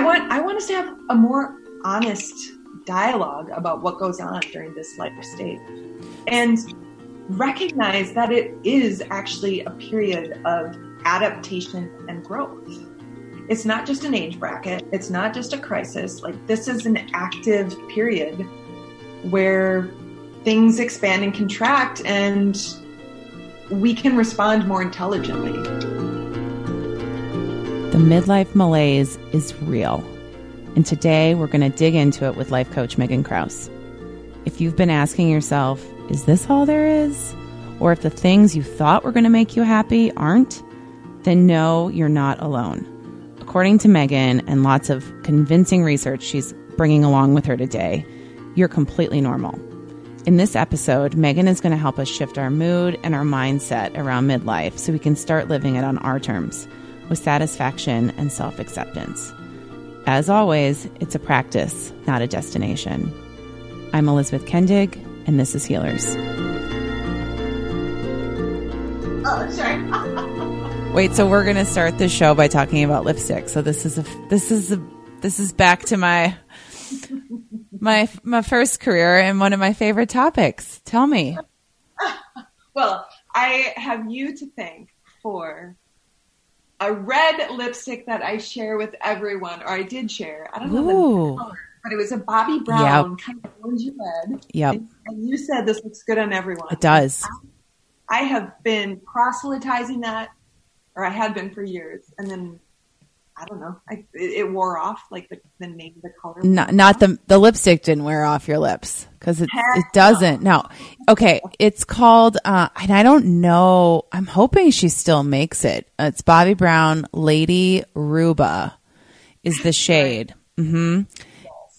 I want I want us to have a more honest dialogue about what goes on during this life state, and recognize that it is actually a period of adaptation and growth. It's not just an age bracket. It's not just a crisis. Like this is an active period where things expand and contract and we can respond more intelligently. Midlife malaise is real. And today we're going to dig into it with life coach Meghan Krause. If you've been asking yourself, is this all there is? Or if the things you thought were going to make you happy aren't, then no, you're not alone. According to Meghan and lots of convincing research she's bringing along with her today, you're completely normal. In this episode, Meghan is going to help us shift our mood and our mindset around midlife so we can start living it on our terms with satisfaction and self acceptance. As always, it's a practice, not a destination. I'm Elizabeth Kendig, and this is Healers. Oh, sorry. Wait, so we're going to start the show by talking about lipstick. So this is a this is a this is back to my my my first career and one of my favorite topics. Tell me. well, I have you to thank for a red lipstick that I share with everyone, or I did share. I don't know Ooh. the color, but it was a Bobbi Brown kind of orangey red. Yep. And, and you said this looks good on everyone. It does. I have been proselytizing that, or I had been for years, and then I don't know. I, it, it wore off, like the, the name the color. Not, not the the lipstick didn't wear off your lips because it it doesn't. No, okay. It's called, uh, and I don't know. I'm hoping she still makes it. It's Bobbi Brown Lady Ruba is the shade. hmm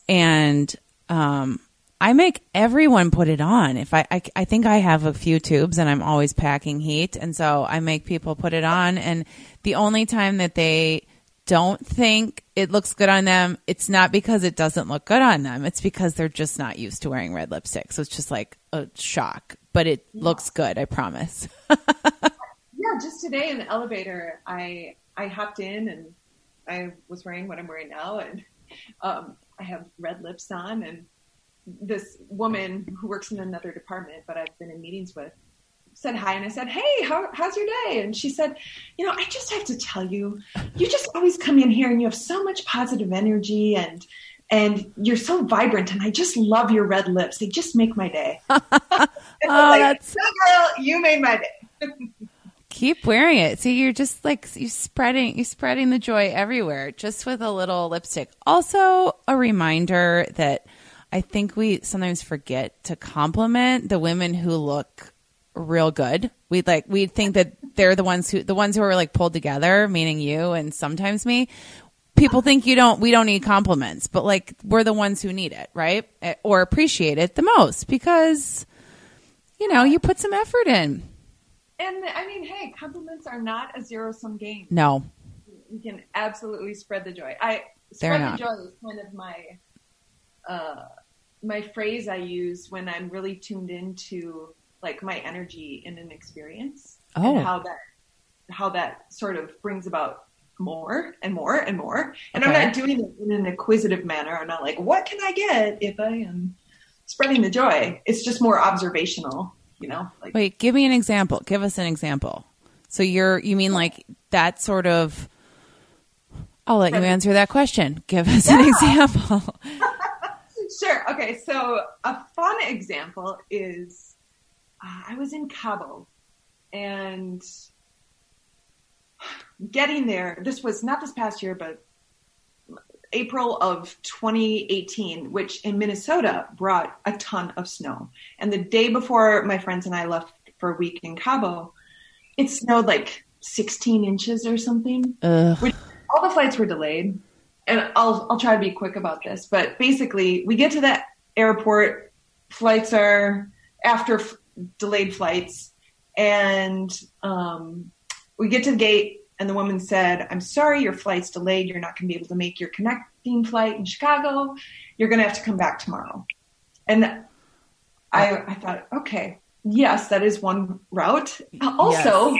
And um, I make everyone put it on. If I, I I think I have a few tubes and I'm always packing heat, and so I make people put it on. And the only time that they don't think it looks good on them, it's not because it doesn't look good on them. It's because they're just not used to wearing red lipstick. So it's just like a shock, but it looks good. I promise. Yeah, just today in the elevator, I I hopped in and I was wearing what I'm wearing now, and um, I have red lips on. And this woman who works in another department, but I've been in meetings with, said hi, and I said, "Hey, how, how's your day?" And she said, "You know, I just have to tell you, you just always come in here and you have so much positive energy and." And you're so vibrant, and I just love your red lips. They just make my day. oh, like, that's "No, girl, you made my day. keep wearing it. See, you're just like you're spreading you're spreading the joy everywhere just with a little lipstick. Also, a reminder that I think we sometimes forget to compliment the women who look real good. We'd like we'd think that they're the ones who the ones who are like pulled together, meaning you and sometimes me. People think you don't we don't need compliments, but like we're the ones who need it, right? Or appreciate it the most because you know, you put some effort in. And I mean, hey, compliments are not a zero sum game. No. You can absolutely spread the joy. I They're spread not. the joy is kind of my uh, my phrase I use when I'm really tuned into like my energy in an experience Oh. and how that how that sort of brings about more and more and more. And Okay. I'm not doing it in an acquisitive manner. I'm not like, what can I get if I am spreading the joy? It's just more observational, you know. Like Wait, give me an example. Give us an example. So you're you mean like that sort of I'll let you answer that question. Give us an example. Sure. Okay. So a fun example is uh, I was in Cabo and getting there. This was not this past year, but April of 2018, which in Minnesota brought a ton of snow. And the day before my friends and I left for a week in Cabo, it snowed like 16 inches or something which all the flights were delayed. And I'll I'll try to be quick about this, but basically, we get to that airport, flights are after delayed flights, and um, we get to the gate, and the woman said, "I'm sorry, your flight's delayed. You're not going to be able to make your connecting flight in Chicago. You're going to have to come back tomorrow." And I I thought, okay, yes, that is one route. Also,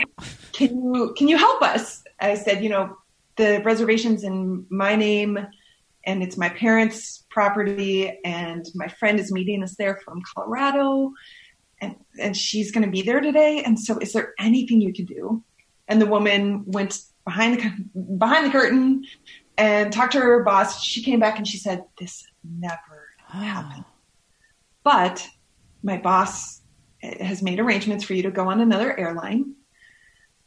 can you can you help us? I said, you know, the reservations in my name and it's my parents' property, and my friend is meeting us there from Colorado, and and she's going to be there today. And so, is there anything you can do? And the woman went behind the behind the curtain and talked to her boss. She came back and she said, "This never happened." But my boss eh, has made arrangements for you to go on another airline.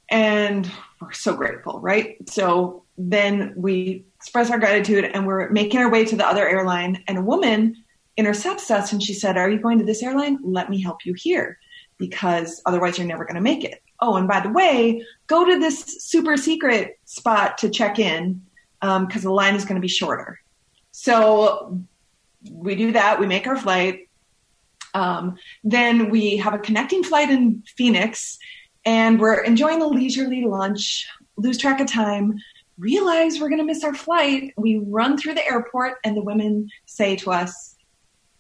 And we're so grateful, right? So then we express our gratitude and we're making our way to the other airline. And a woman intercepts us and she said, Are you going to this airline? Let me help you here because otherwise you're never going to make it. Oh, and by the way, go to this super secret spot to check in because um, the line is going to be shorter. So we do that. We make our flight. Um, then we have a connecting flight in Phoenix, and we're enjoying a leisurely lunch. Lose track of time. Realize we're going to miss our flight. We run through the airport, and the women say to us,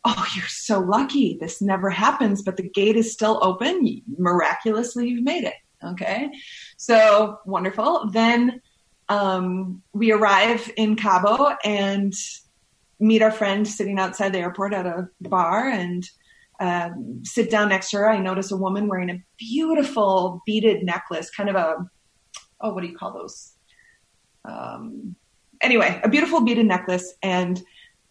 "Oh, you're so lucky. This never happens, but the gate is still open. Miraculously, you've made it." Okay, so wonderful. Then um, we arrive in Cabo and meet our friend sitting outside the airport at a bar and um, sit down next to her. I notice a woman wearing a beautiful beaded necklace, kind of a, oh, what do you call those? Um, anyway, a beautiful beaded necklace. And,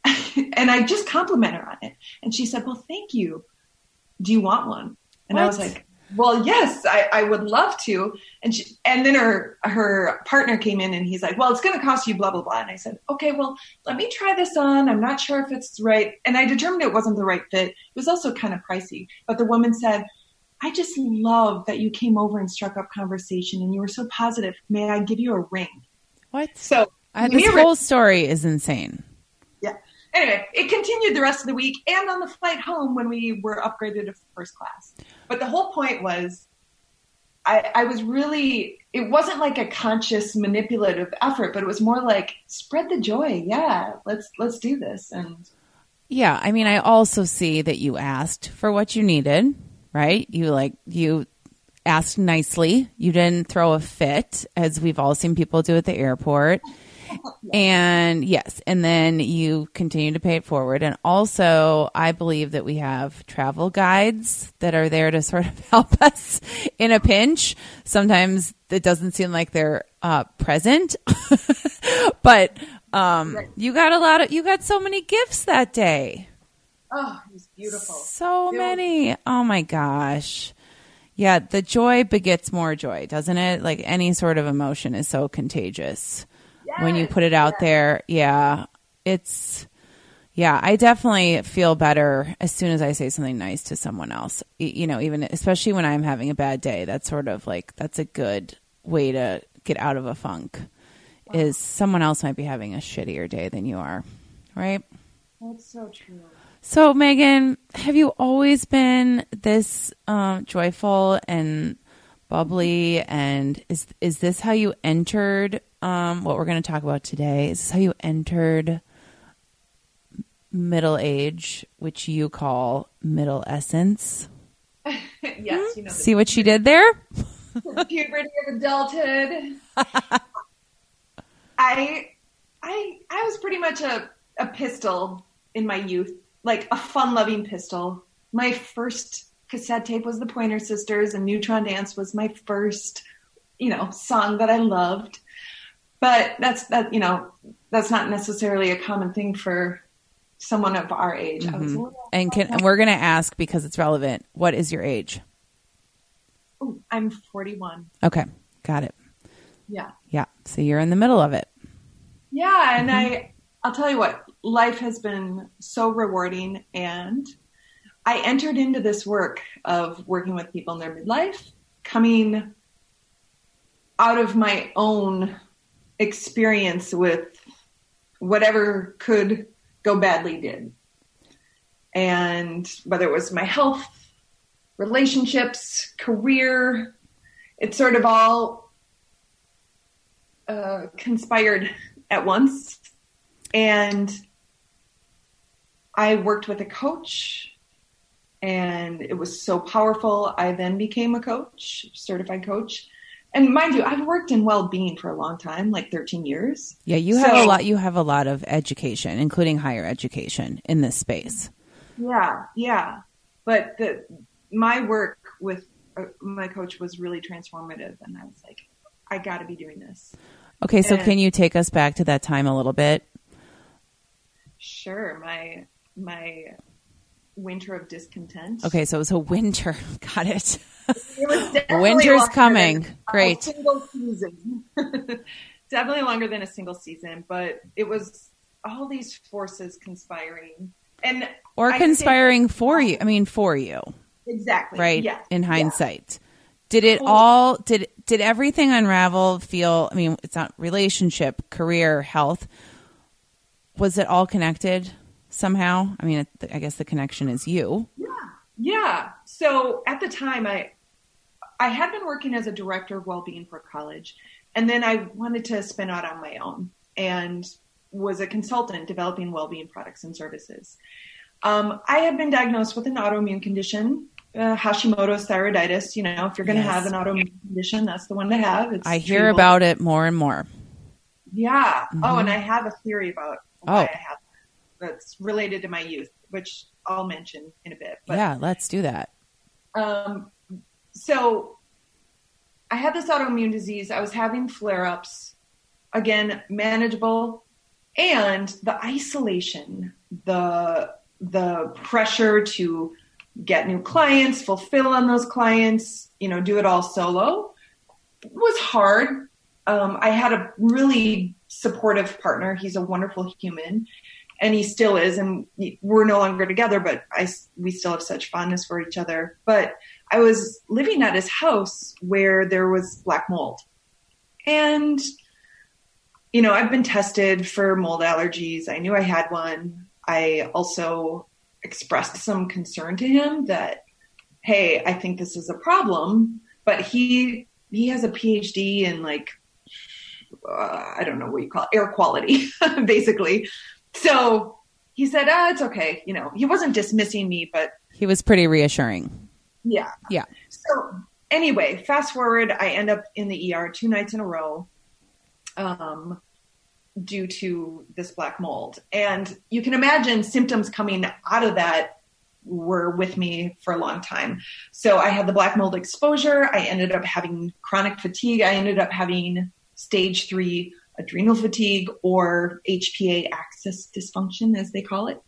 and I just compliment her on it. And she said, well, thank you. Do you want one? And what? I was like, well, yes, I, I would love to. And she, and then her her partner came in and he's like, well, it's going to cost you blah blah blah. And I said, okay, well, let me try this on. I'm not sure if it's right. And I determined it wasn't the right fit. It was also kind of pricey. But the woman said, I just love that you came over and struck up conversation and you were so positive. May I give you a ring? What? So uh, this whole story is insane. Anyway, it continued the rest of the week and on the flight home when we were upgraded to first class. But the whole point was I, I, was really it wasn't like a conscious manipulative effort but it was more like spread the joy. Yeah let's let's do this. And yeah i mean i also see that you asked for what you needed right? You like you asked nicely. You didn't throw a fit as we've all seen people do at the airport and yes, and then you continue to pay it forward. And also, I believe that we have travel guides that are there to sort of help us in a pinch. Sometimes it doesn't seem like they're uh, present, but um, you got a lot of, you got so many gifts that day. Oh, it was beautiful. So many. Oh my gosh. Yeah, the joy begets more joy, doesn't it? Like any sort of emotion is so contagious when you put it out yes. there. Yeah, it's yeah, I definitely feel better as soon as I say something nice to someone else. You know, even especially when I'm having a bad day. That's sort of like that's a good way to get out of a funk. Wow. Is someone else might be having a shittier day than you are, right? That's so true. So, Meghan, have you always been this um, joyful and bubbly? And is is this how you entered um, what we're going to talk about today. Is how you entered middle age, which you call middlescence. yes, you know. See what she did there? puberty of adulthood. I, I, I was pretty much a, a pistol in my youth, like a fun-loving pistol. My first cassette tape was the Pointer Sisters, and Neutron Dance was my first, you know, song that I loved but that's that you know that's not necessarily a common thing for someone of our age. Mm-hmm. And, can, and we're going to ask because it's relevant. What is your age? Ooh, I'm 41. Okay, got it. Yeah. Yeah. So you're in the middle of it. Yeah, and mm-hmm. I I'll tell you what, life has been so rewarding and I entered into this work of working with people in their midlife coming out of my own experience with whatever could go badly did. And whether it was my health, relationships, career, it sort of all uh, conspired at once. And I worked with a coach and it was so powerful. I then became a coach, certified coach. And mind you, I've worked in well-being for a long time, like 13 years. Yeah, you have so, a lot. You have a lot of education, including higher education, in this space. Yeah, yeah. But the my work with uh, my coach was really transformative, and I was like, I got to be doing this. Okay, so and, can you take us back to that time a little bit? Sure. My my winter of discontent. Okay, so it was a winter. Got it. it Winter's coming. Great. single season. definitely longer than a single season, but it was all these forces conspiring and or I conspiring for you. I mean, for you. Exactly. Right. Yeah. In hindsight. Yeah. Did it all did did everything unravel feel I mean it's not relationship, career, health was it all connected somehow? I mean I guess the connection is you. Yeah. Yeah. So at the time I I had been working as a director of well-being for college and then I wanted to spin out on my own and was a consultant developing well-being products and services. Um, I had been diagnosed with an autoimmune condition uh, Hashimoto's thyroiditis. You know, if you're going to yes. have an autoimmune condition, that's the one to have. It's I hear treatable. about it more and more. Yeah. Mm-hmm. Oh, and I have a theory about why oh. I have that's related to my youth, which I'll mention in a bit. But, yeah, let's do that. Um, so I had this autoimmune disease. I was having flare ups, again, manageable, and the isolation, the the pressure to get new clients, fulfill on those clients, you know, do it all solo it was hard. Um, I had a really supportive partner. He's a wonderful human and he still is. And we're no longer together, but I, we still have such fondness for each other. But I was living at his house where there was black mold. And, you know, I've been tested for mold allergies. I knew I had one. I also expressed some concern to him that, hey, I think this is a problem. But he he has a PhD in like uh, I don't know what you call it, air quality, basically. So he said, ah, it's okay. You know, he wasn't dismissing me, but he was pretty reassuring. Yeah. Yeah. So anyway, fast forward, I end up in the ER two nights in a row. Um, due to this black mold. And you can imagine symptoms coming out of that were with me for a long time. So I had the black mold exposure. I ended up having chronic fatigue. I ended up having stage three adrenal fatigue or HPA axis dysfunction, as they call it.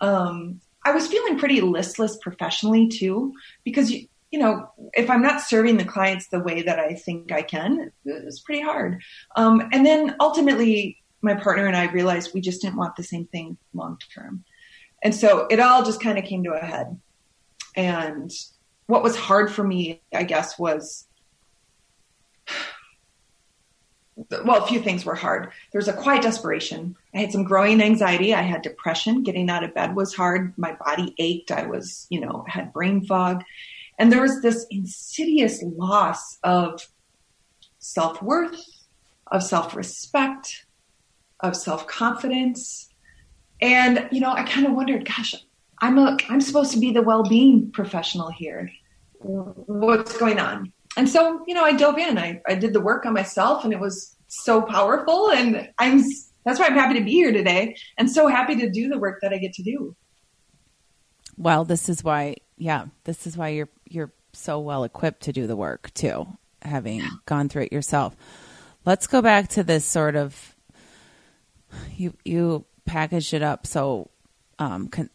Um, I was feeling pretty listless professionally too, because you, you know, if I'm not serving the clients the way that I think I can, it's pretty hard. Um, and then ultimately, my partner and I realized we just didn't want the same thing long term. And so it all just kind of came to a head. And what was hard for me, I guess, was well, a few things were hard. There was a quiet desperation. I had some growing anxiety. I had depression. Getting out of bed was hard. My body ached. I was, you know, had brain fog. And there was this insidious loss of self worth, of self respect, of self confidence. And, you know, I kind of wondered, gosh, I'm a, I'm supposed to be the well being professional here. What's going on? And so, you know, I dove in. I, I did the work on myself and it was so powerful. And I'm, that's why I'm happy to be here today and so happy to do the work that I get to do. Well, this is why, yeah, this is why you're you're so well equipped to do the work too, having gone through it yourself. Let's go back to this sort of you you packaged it up so um, con-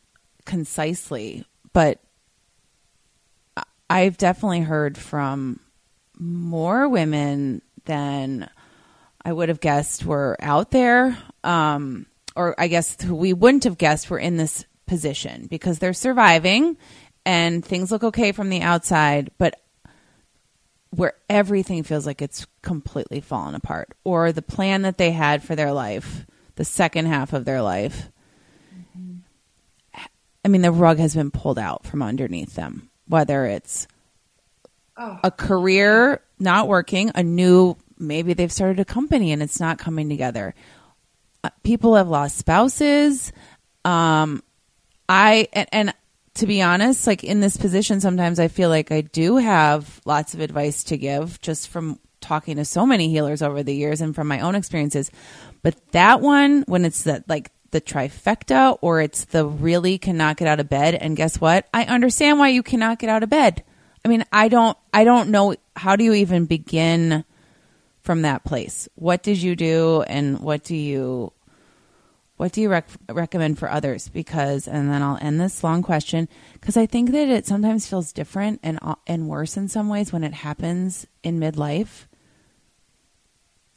concisely, but I've definitely heard from more women than I would have guessed were out there, um, or I guess we wouldn't have guessed were in this position because they're surviving and things look okay from the outside, but where everything feels like it's completely fallen apart, or the plan that they had for their life, the second half of their life. Mm-hmm. I mean, the rug has been pulled out from underneath them, whether it's oh. a career not working, a new, maybe they've started a company and it's not coming together. Uh, people have lost spouses. Um, I, and, and to be honest, like in this position, sometimes I feel like I do have lots of advice to give just from talking to so many healers over the years and from my own experiences. But that one, when it's that like the trifecta or it's the really cannot get out of bed, and guess what? I understand why you cannot get out of bed. I mean, I don't, I don't know how do you even begin from that place. What did you do, and what do you what do you rec- recommend for others? Because, and then I'll end this long question because I think that it sometimes feels different and uh, and worse in some ways when it happens in midlife,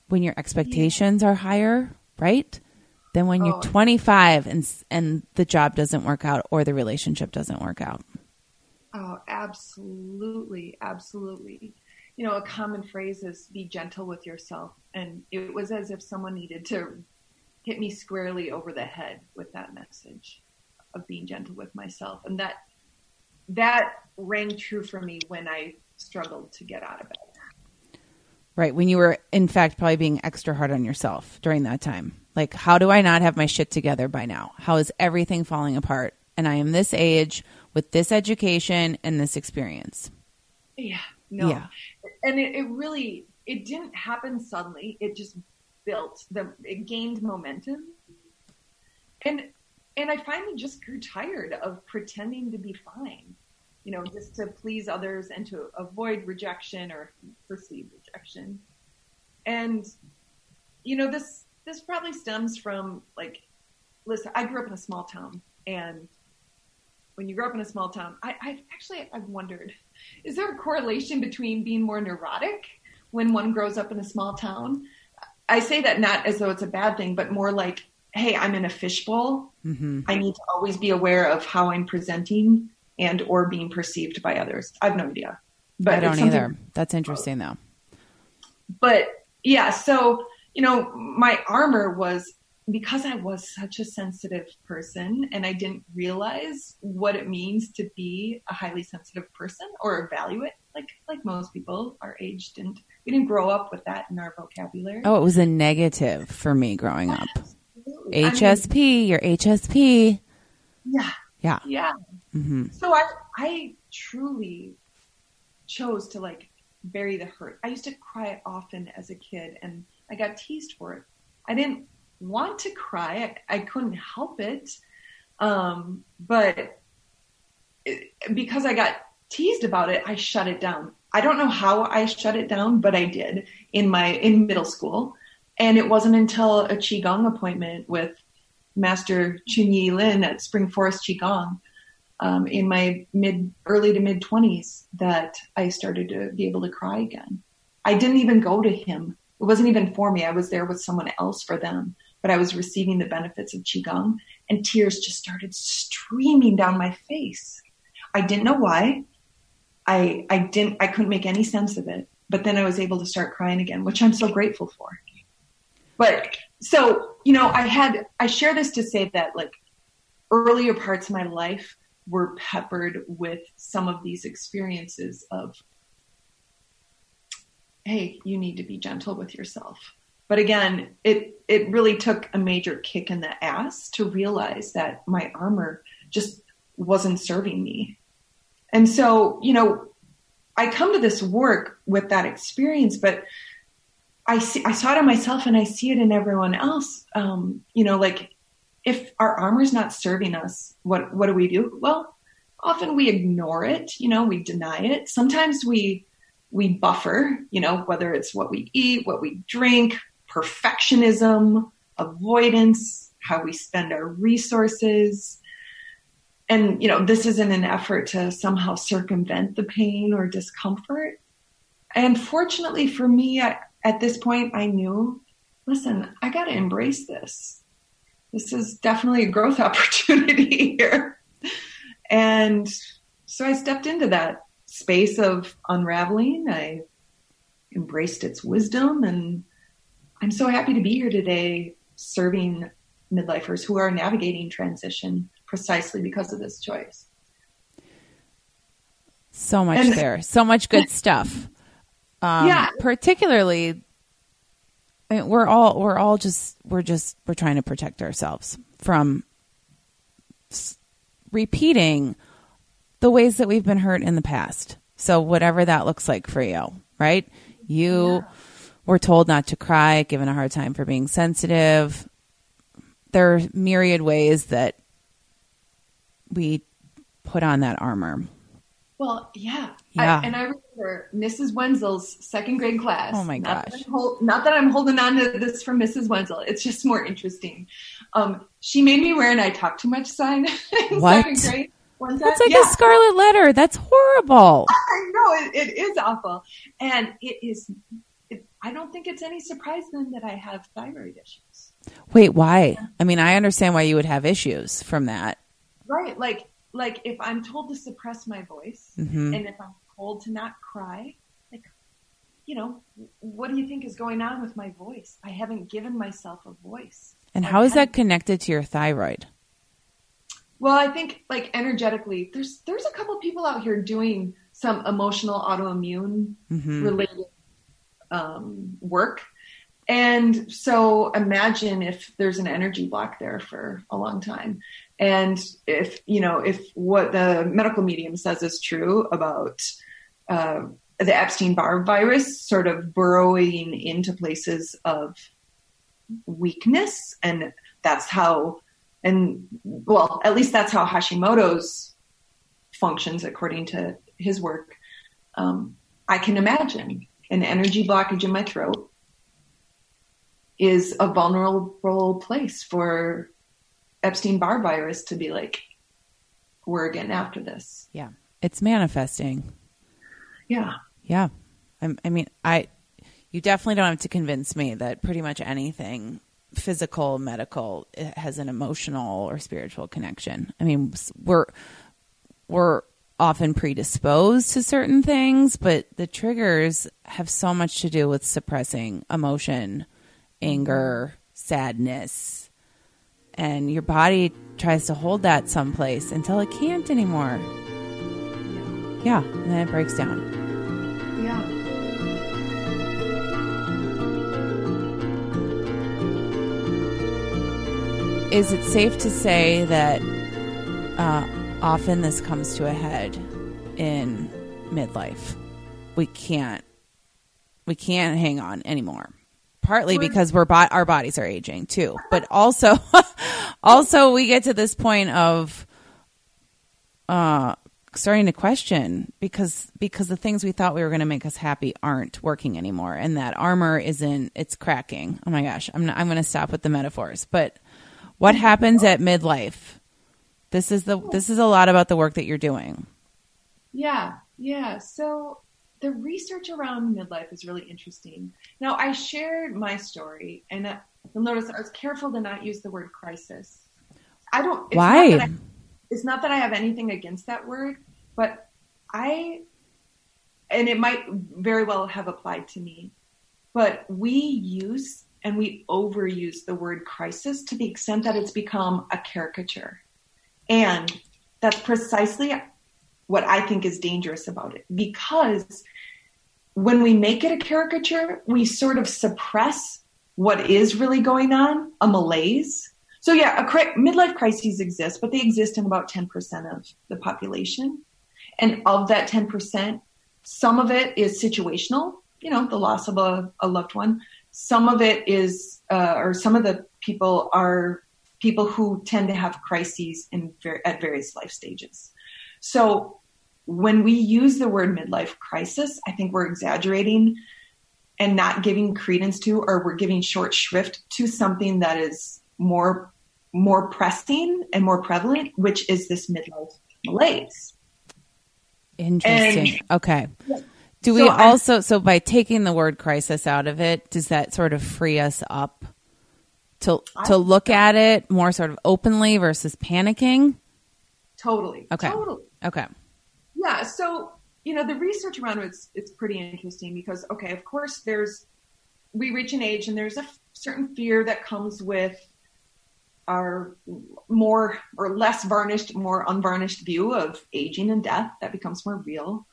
when your expectations are higher, right? Than when oh. you're 25 and and the job doesn't work out or the relationship doesn't work out. Oh, absolutely, absolutely. You know, a common phrase is "be gentle with yourself," and it was as if someone needed to hit me squarely over the head with that message of being gentle with myself. And that that rang true for me when I struggled to get out of bed. Right. When you were, in fact, probably being extra hard on yourself during that time. Like, how do I not have my shit together by now? How is everything falling apart? And I am this age with this education and this experience. Yeah. No. Yeah. And it, it really, it didn't happen suddenly. It just built the it gained momentum and and i finally just grew tired of pretending to be fine you know just to please others and to avoid rejection or perceived rejection and you know this this probably stems from like listen i grew up in a small town and when you grow up in a small town i i actually i've wondered is there a correlation between being more neurotic when one grows up in a small town I say that not as though it's a bad thing, but more like, hey, I'm in a fishbowl. Mm-hmm. I need to always be aware of how I'm presenting and or being perceived by others. I have no idea. But I don't either. That's interesting though. But yeah, so you know, my armor was because I was such a sensitive person and I didn't realize what it means to be a highly sensitive person or value it like like most people our age didn't we didn't grow up with that in our vocabulary. Oh, it was a negative for me growing up. Absolutely. HSP, I mean, your HSP. Yeah. Yeah. Yeah. Mm-hmm. So I I truly chose to like bury the hurt. I used to cry often as a kid and I got teased for it. I didn't want to cry. I, I couldn't help it. Um, but it, because I got teased about it, I shut it down. I don't know how I shut it down, but I did in my in middle school. And it wasn't until a qigong appointment with Master Chun-Yi Lin at Spring Forest Qigong um, in my mid early to mid twenties that I started to be able to cry again. I didn't even go to him. It wasn't even for me. I was there with someone else for them, but I was receiving the benefits of qigong, and tears just started streaming down my face. I didn't know why. I I didn't I couldn't make any sense of it. But then I was able to start crying again, which I'm so grateful for. But so, you know, I had I share this to say that like earlier parts of my life were peppered with some of these experiences of hey, you need to be gentle with yourself. But again, it it really took a major kick in the ass to realize that my armor just wasn't serving me and so, you know, I come to this work with that experience, but I see, I saw it in myself and I see it in everyone else. Um, you know, like if our armor's not serving us, what, what do we do? Well, often we ignore it, you know, we deny it. Sometimes we, we buffer, you know, whether it's what we eat, what we drink, perfectionism, avoidance, how we spend our resources, and you know this isn't an effort to somehow circumvent the pain or discomfort. And fortunately for me at, at this point i knew listen i got to embrace this. This is definitely a growth opportunity here. And so i stepped into that space of unraveling. I embraced its wisdom and i'm so happy to be here today serving midlifers who are navigating transition precisely because of this choice. So much and, there, so much good stuff. Um, yeah, particularly, I mean, we're all we're all just we're just we're trying to protect ourselves from s- repeating the ways that we've been hurt in the past. So whatever that looks like for you, right? You yeah. Were told not to cry, given a hard time for being sensitive. There are myriad ways that we put on that armor. Well, yeah. Yeah. I, and I remember Mrs. Wenzel's second grade class. Oh my gosh. Not that, hold, not that I'm holding on to this from Mrs. Wenzel. It's just more interesting. Um, she made me wear an I talk too much sign in what? second grade. That's like yeah. a scarlet letter. That's horrible. I know it, it is awful, and it is. I don't think it's any surprise then that I have thyroid issues. Wait, why? Yeah. I mean, I understand why you would have issues from that. Right, like like if I'm told to suppress my voice, mm-hmm. and if I'm told to not cry, like you know, what do you think is going on with my voice? I haven't given myself a voice. And how is that connected to your thyroid? Well, I think like energetically, there's there's a couple people out here doing some emotional autoimmune mm-hmm. related um, work. And so imagine if there's an energy block there for a long time. And if, you know, if what the medical medium says is true about uh, the Epstein Barr virus sort of burrowing into places of weakness, and that's how and well, at least that's how Hashimoto's functions according to his work. Um, I can imagine an energy blockage in my throat is a vulnerable place for Epstein Barr virus to be like, we're getting after this. Yeah. It's manifesting. Yeah. Yeah. I, I mean, I, you definitely don't have to convince me that pretty much anything physical, medical has an emotional or spiritual connection. I mean, we're we're often predisposed to certain things, but the triggers have so much to do with suppressing emotion, anger, sadness. And your body tries to hold that someplace until it can't anymore. Yeah, and then it breaks down. Yeah. Is it safe to say that uh, often this comes to a head in midlife? We can't we can't hang on anymore. Partly because we're bo- our bodies are aging too, but also also we get to this point of uh, starting to question because because the things we thought we were going to make us happy aren't working anymore, and that armor isn't it's cracking. Oh my gosh, I'm not, I'm going to stop with the metaphors, but what happens at midlife? This is the this is a lot about the work that you're doing. Yeah, yeah. So the research around midlife is really interesting. Now, I shared my story, and uh, you'll notice I was careful to not use the word crisis. I don't. It's Why? Not I, it's not that I have anything against that word, but I, and it might very well have applied to me, but we use and we overuse the word crisis to the extent that it's become a caricature. And that's precisely what I think is dangerous about it because when we make it a caricature, we sort of suppress what is really going on, a malaise. So yeah, a cri- midlife crises exist, but they exist in about 10% of the population. And of that 10%, some of it is situational, you know, the loss of a, a loved one. Some of it is, uh, or some of the people are people who tend to have crises in ver- at various life stages. So when we use the word midlife crisis, I think we're exaggerating and not giving credence to, or we're giving short shrift to something that is more more pressing and more prevalent, which is this midlife malaise. Interesting. And, okay. Yeah. Do we so also so by taking the word crisis out of it, does that sort of free us up to to look at it more sort of openly versus panicking? Totally. Okay. Totally. Okay. Yeah. So you know the research around it's it's pretty interesting because okay, of course there's we reach an age and there's a f- certain fear that comes with our more or less varnished, more unvarnished view of aging and death that becomes more real.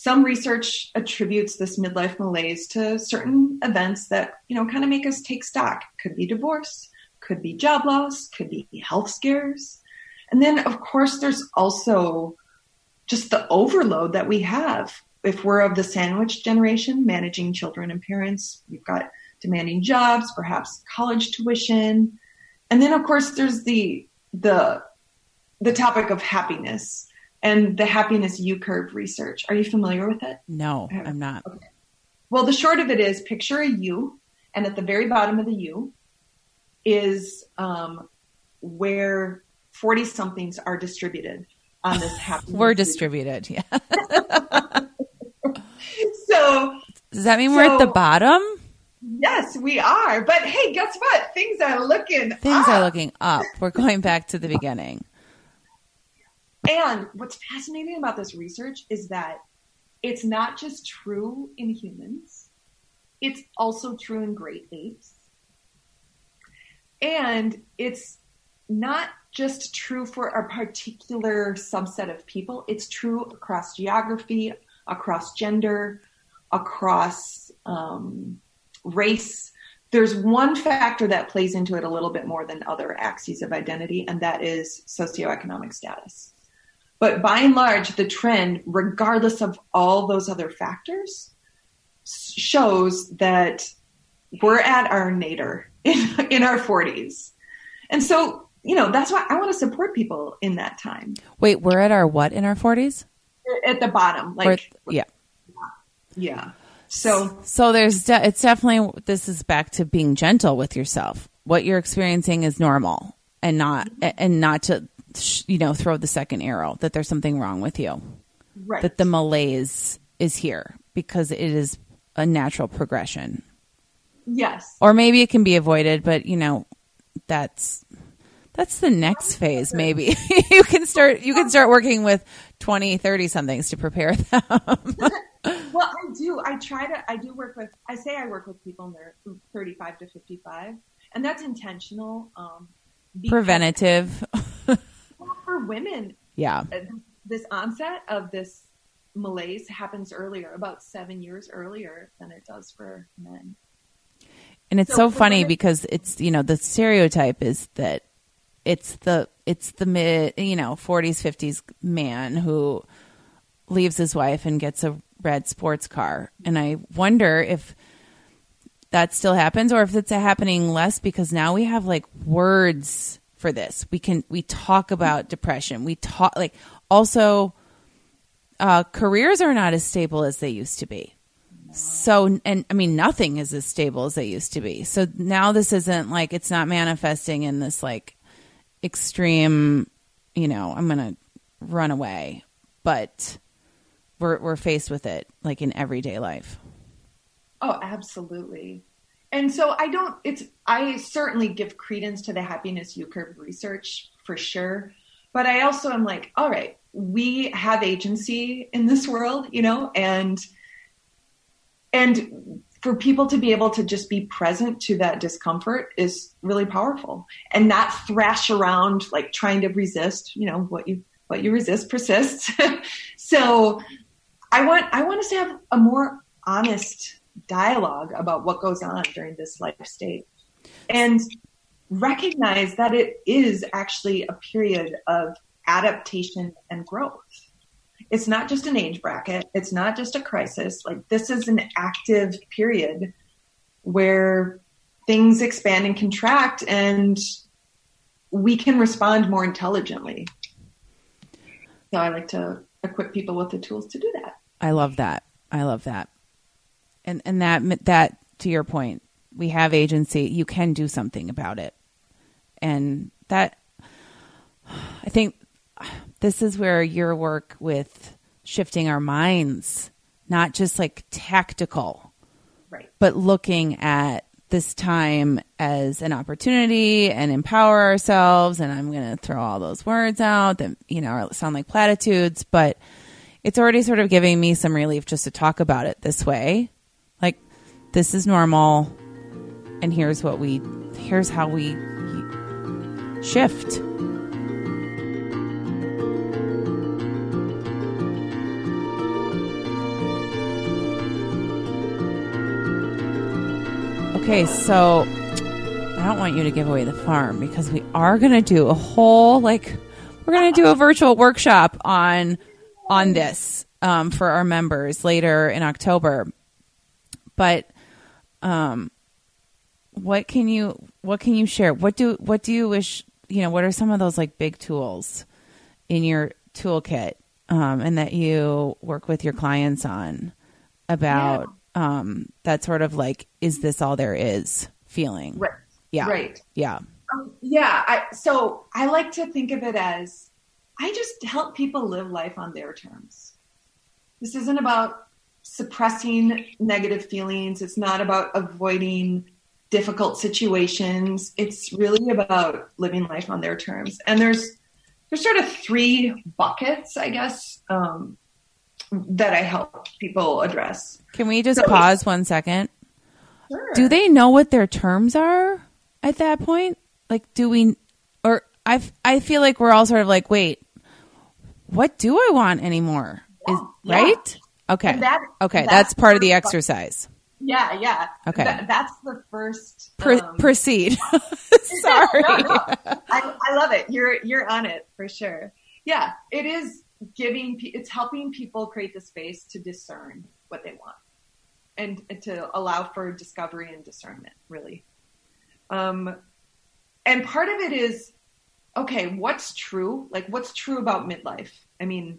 Some research attributes this midlife malaise to certain events that, you know, kind of make us take stock. Could be divorce, could be job loss, could be health scares. And then, of course, there's also just the overload that we have. If we're of the sandwich generation, managing children and parents, we've got demanding jobs, perhaps college tuition. And then of course there's the the the topic of happiness and the happiness U curve research. Are you familiar with it? No, I'm not. Okay. Well, the short of it is picture a U, and at the very bottom of the U is um, where 40 somethings are distributed on this happiness. we're distributed, yeah. so, does that mean so, we're at the bottom? Yes, we are. But hey, guess what? Things are looking Things up. are looking up. We're going back to the beginning. And what's fascinating about this research is that it's not just true in humans, it's also true in great apes. And it's not just true for a particular subset of people, it's true across geography, across gender, across um, race. There's one factor that plays into it a little bit more than other axes of identity, and that is socioeconomic status. But by and large, the trend, regardless of all those other factors, shows that we're at our nadir in, in our 40s. And so, you know, that's why I want to support people in that time. Wait, we're at our what in our 40s? At the bottom. Like, we're, yeah. Yeah. So, so there's, de- it's definitely, this is back to being gentle with yourself. What you're experiencing is normal and not, and not to you know, throw the second arrow that there's something wrong with you. Right. That the malaise is here because it is a natural progression. Yes. Or maybe it can be avoided, but you know, that's that's the next phase maybe. you can start you can start working with 20, 30 somethings to prepare them. well, I do. I try to I do work with I say I work with people in their 35 to 55 and that's intentional um preventative for women, yeah, this onset of this malaise happens earlier, about seven years earlier than it does for men. And it's so, so funny women, because it's you know the stereotype is that it's the it's the mid you know 40s 50s man who leaves his wife and gets a red sports car. And i wonder if that still happens or if it's happening less because now we have like words for this. We can we talk about depression. We talk like also uh, careers are not as stable as they used to be. So and I mean nothing is as stable as they used to be. So now this isn't like it's not manifesting in this like extreme, you know, I'm going to run away, but we're we're faced with it like in everyday life. Oh, absolutely. And so I don't, it's, I certainly give credence to the happiness U curve research for sure. But I also am like, all right, we have agency in this world, you know, and, and for people to be able to just be present to that discomfort is really powerful and not thrash around like trying to resist, you know, what you, what you resist persists. so I want, I want us to have a more honest dialogue about what goes on during this life stage and recognize that it is actually a period of adaptation and growth. It's not just an age bracket, it's not just a crisis. Like, this is an active period where things expand and contract, and we can respond more intelligently. So, I like to equip people with the tools to do that. I love that. I love that and and that that to your point, we have agency. You can do something about it, and that I think this is where your work with shifting our minds, not just like tactical, right, but looking at this time as an opportunity and empower ourselves. And I'm going to throw all those words out that, you know, sound like platitudes, but it's already sort of giving me some relief just to talk about it this way this is normal and here's what we here's how we shift okay so i don't want you to give away the farm because we are going to do a whole like we're going to do a virtual workshop on on this um, for our members later in October. But um, what can you what can you share? What do what do you wish you know? What are some of those like big tools in your toolkit um, and that you work with your clients on about yeah. um, that sort of like is this all there is feeling? Right. Yeah. Right. Yeah. Um, yeah. I, so I like to think of it as I just help people live life on their terms. This isn't about suppressing negative feelings. It's not about avoiding difficult situations. It's really about living life on their terms. And there's there's sort of three buckets, I guess, um, that I help people address. Can we just so, pause one second? Sure. Do they know what their terms are at that point? Like, do we, or I, I feel like we're all sort of like, wait, what do I want anymore? Is, yeah. Right? Okay. That, okay. That's, that's, part of the exercise. Yeah. Yeah. Okay. that's the first. Um, proceed. Sorry. no, no. I, I love it. You're, you're on it for sure. Yeah. It is giving, it's helping people create the space to discern what they want and, and to allow for discovery and discernment, really. Um, and part of it is, okay, what's true? Like, what's true about midlife? I mean,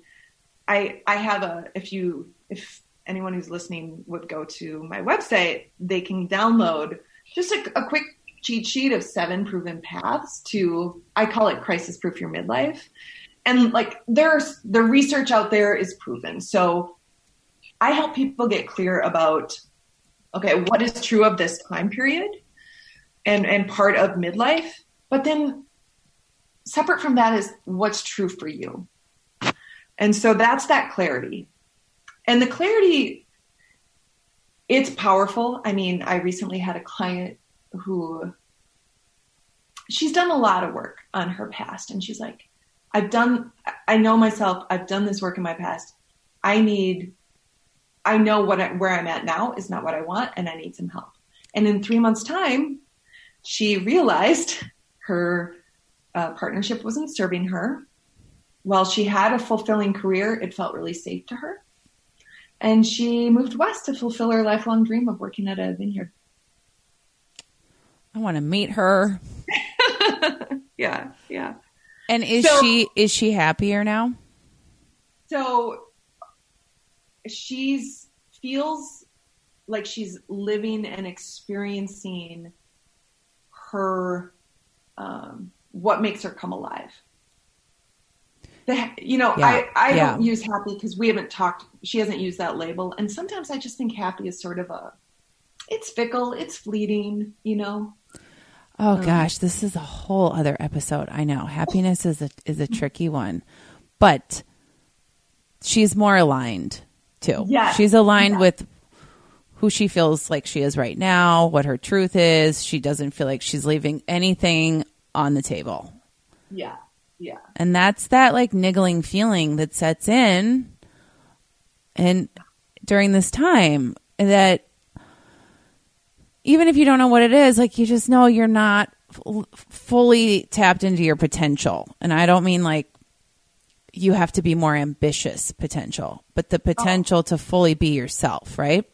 I I have a if you if anyone who's listening would go to my website, they can download just a, a quick cheat sheet of seven proven paths to I call it crisis proof your midlife. And like there's the research out there is proven. So I help people get clear about okay, what is true of this time period and and part of midlife, but then separate from that is what's true for you. And so that's that clarity. And the clarity, it's powerful. I mean, I recently had a client who she's done a lot of work on her past. And she's like, I've done, I know myself, I've done this work in my past. I need, I know what I, where I'm at now is not what I want, and I need some help. And in three months' time, she realized her uh, partnership wasn't serving her while she had a fulfilling career, it felt really safe to her. And she moved west to fulfill her lifelong dream of working at a vineyard. I want to meet her. yeah, yeah. And is so, she is she happier now? So she's feels like she's living and experiencing her um, what makes her come alive the, you know, yeah. I, I yeah. don't use happy because we haven't talked, she hasn't used that label. And sometimes I just think happy is sort of a, it's fickle, it's fleeting, you know? Oh um, gosh, this is a whole other episode. I know happiness is a, is a tricky one, but she's more aligned too. Yeah. She's aligned yeah. with who she feels like she is right now, what her truth is. She doesn't feel like she's leaving anything on the table. Yeah. Yeah. And that's that like niggling feeling that sets in and during this time that even if you don't know what it is, like you just know you're not f- fully tapped into your potential. And I don't mean like you have to be more ambitious potential, but the potential oh. to fully be yourself, right?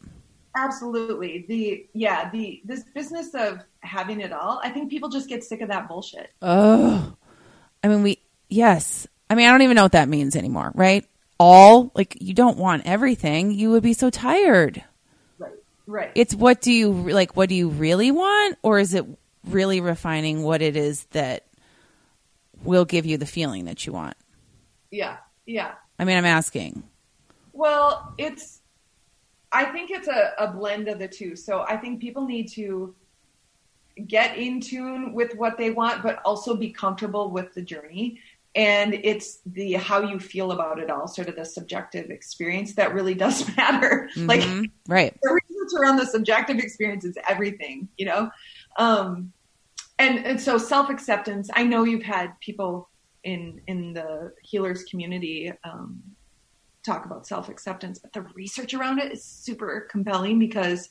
Absolutely. The yeah, the this business of having it all, I think people just get sick of that bullshit. Oh. I mean, we, yes. I mean, I don't even know what that means anymore, right? All, like, you don't want everything. You would be so tired. Right, right. It's what do you, like, what do you really want? Or is it really refining what it is that will give you the feeling that you want? Yeah, yeah. I mean, I'm asking. Well, it's, I think it's a, a blend of the two. So I think people need to get in tune with what they want, but also be comfortable with the journey. And it's the how you feel about it all, sort of the subjective experience that really does matter. Mm-hmm. Like, right. The research around the subjective experience is everything, you know? Um, and, and so self acceptance, I know you've had people in, in the healers community, um, talk about self acceptance, but the research around it is super compelling because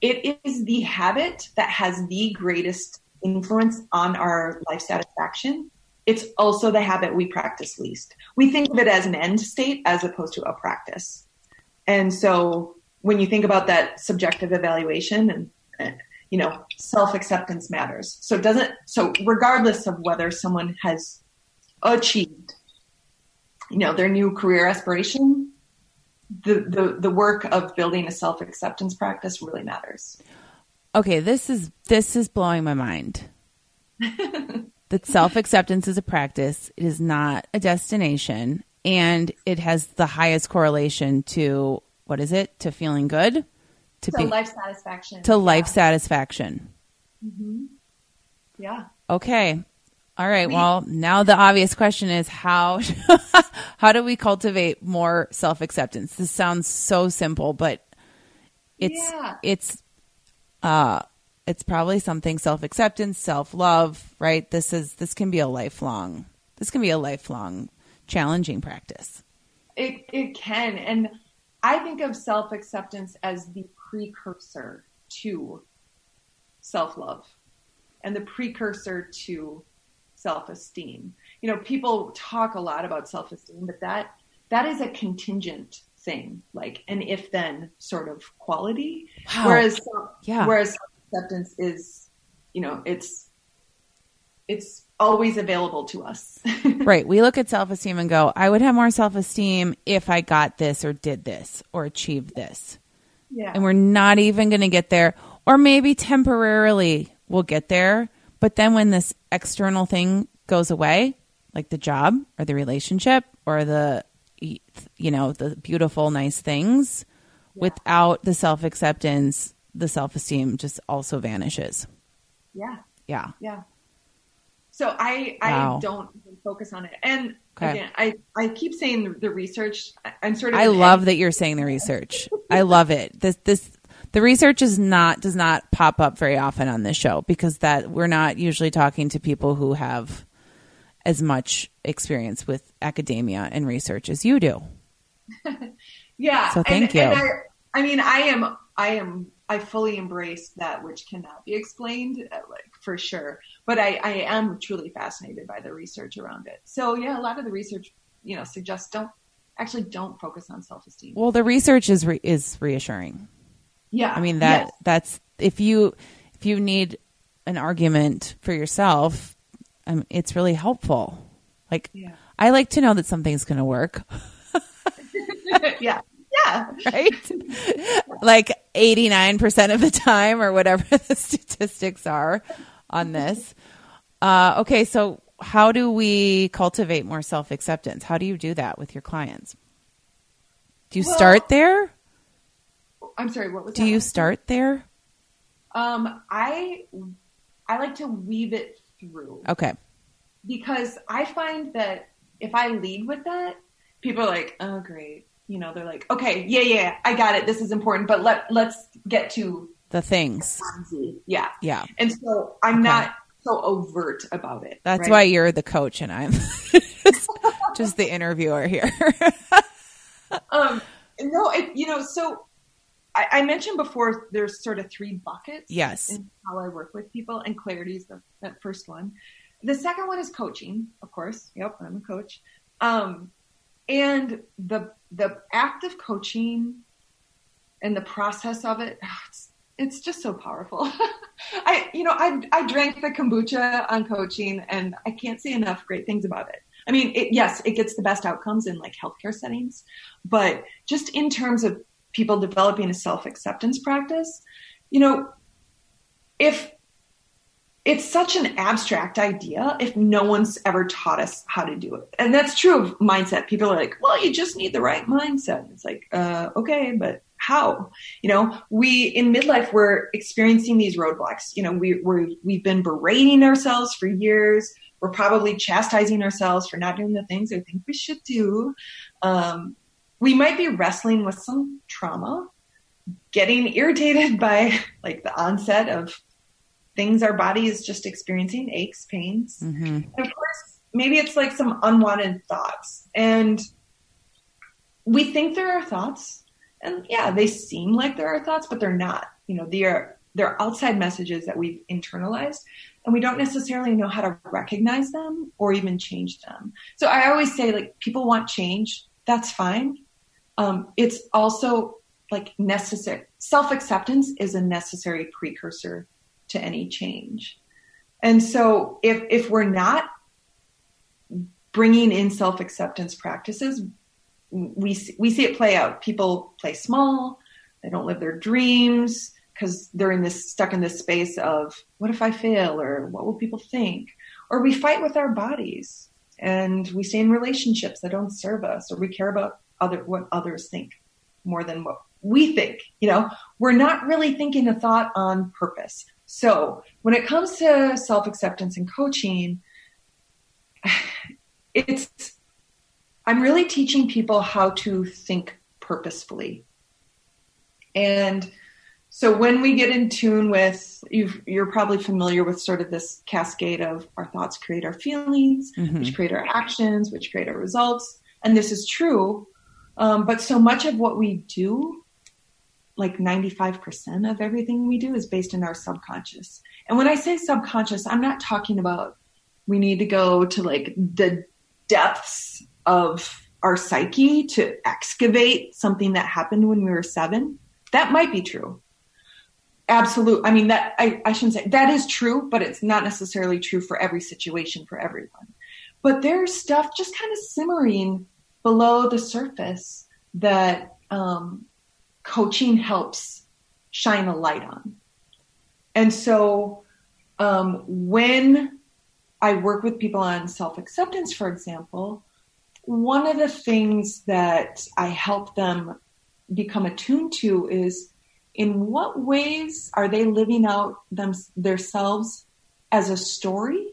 it is the habit that has the greatest influence on our life satisfaction. it's also the habit we practice least. We think of it as an end state as opposed to a practice. And so when you think about that subjective evaluation and, you know, self acceptance matters. So it doesn't, so regardless of whether someone has achieved, you know, their new career aspiration, the, the, the work of building a self acceptance practice really matters. Okay. This is, this is blowing my mind. that self acceptance is a practice, it is not a destination, and it has the highest correlation to what is it? To feeling good? To, be, life satisfaction. To yeah. life satisfaction. Mm-hmm. Yeah. Okay. All right. We, well, now the obvious question is how how do we cultivate more self acceptance? This sounds so simple, but it's yeah. it's uh it's probably something self acceptance, self love, right? This is this can be a lifelong this can be a lifelong challenging practice. It it can. And I think of self acceptance as the precursor to self love and the precursor to self esteem. You know, people talk a lot about self esteem, but that that is a contingent thing, like an if then sort of quality. Wow. Whereas yeah. whereas acceptance is, you know, it's it's always available to us. right. We look at self esteem and go, I would have more self esteem if I got this or did this or achieved this. Yeah. And we're not even going to get there. Or maybe temporarily we'll get there. But then when this external thing goes away, like the job or the relationship or the, you know, the beautiful, nice things, yeah. without the self acceptance, the self esteem just also vanishes. Yeah. Yeah. Yeah. So I wow. I don't focus on it. And okay. again, I I keep saying the, the research. I'm sort of. I love that you're saying the research. I love it. This this the research is not does not pop up very often on this show because that we're not usually talking to people who have as much experience with academia and research as you do. yeah. So thank and, you. And I, I mean, I am I am I fully embrace that which cannot be explained, uh, like for sure. But I, I am truly fascinated by the research around it. So yeah, a lot of the research, you know, suggests don't actually don't focus on self esteem. Well, the research is re- is reassuring. Yeah, I mean that yes. that's if you if you need an argument for yourself, um, it's really helpful. Like yeah. I like to know that something's going to work. yeah. Yeah. Right? like 89% of the time, or whatever the statistics are on this. Uh, okay, so how do we cultivate more self acceptance? How do you do that with your clients? Do you well, start there? I'm sorry, what was Do you start there? Um, I I like to weave it through. Okay. Because I find that if I lead with that, people are like, "Oh, great you know, they're like, okay, yeah, yeah, I got it. This is important, but let let's get to the things. Yeah, yeah. And so I'm okay. not so overt about it. That's right? why you're the coach and I'm just, the interviewer here. um, no, it, you know, so I, I, mentioned before there's sort of three buckets. Yes. In how I work with people, and clarity is the that first one. The second one is coaching, of course. Yep, I'm a coach. Um, and the the act of coaching and the process of it it's, it's just so powerful i you know i i drank the kombucha on coaching and i can't say enough great things about it i mean it, yes it gets the best outcomes in like healthcare settings but just in terms of people developing a self-acceptance practice you know if it's such an abstract idea if no one's ever taught us how to do it. And that's true of mindset. People are like, well, you just need the right mindset. It's like, uh, okay, but how? You know, we in midlife, we're experiencing these roadblocks. You know, we, we're, we've been berating ourselves for years. We're probably chastising ourselves for not doing the things I think we should do. Um, we might be wrestling with some trauma, getting irritated by like the onset of things our body is just experiencing aches, pains. Mm-hmm. And of course, maybe it's like some unwanted thoughts. And we think there are thoughts. And yeah, they seem like there are thoughts, but they're not. You know, they are they're outside messages that we've internalized and we don't necessarily know how to recognize them or even change them. So I always say like people want change, that's fine. Um, it's also like necessary. Self acceptance is a necessary precursor to any change. And so if if we're not bringing in self acceptance practices, we we see it play out. People play small, they don't live their dreams because they're in this stuck in this space of what if I fail or what will people think? Or we fight with our bodies and we stay in relationships that don't serve us or we care about other what others think more than what we think. You know, we're not really thinking a thought on purpose. So when it comes to self acceptance and coaching, it's I'm really teaching people how to think purposefully. And so when we get in tune with, you, you're probably familiar with sort of this cascade of our thoughts create our feelings, mm-hmm. which create our actions, which create our results. And this is true. Um, but so much of what we do, like 95% of everything we do is based in our subconscious. And when I say subconscious, I'm not talking about we need to go to like the depths of our psyche to excavate something that happened when we were seven. That might be true. Absolute. I mean, that I, I shouldn't say that is true, but it's not necessarily true for every situation for everyone. But there's stuff just kind of simmering below the surface that um, coaching helps shine a light on. And so um, when I work with people on self acceptance, for example, one of the things that I help them become attuned to is in what ways are they living out them, themselves as a story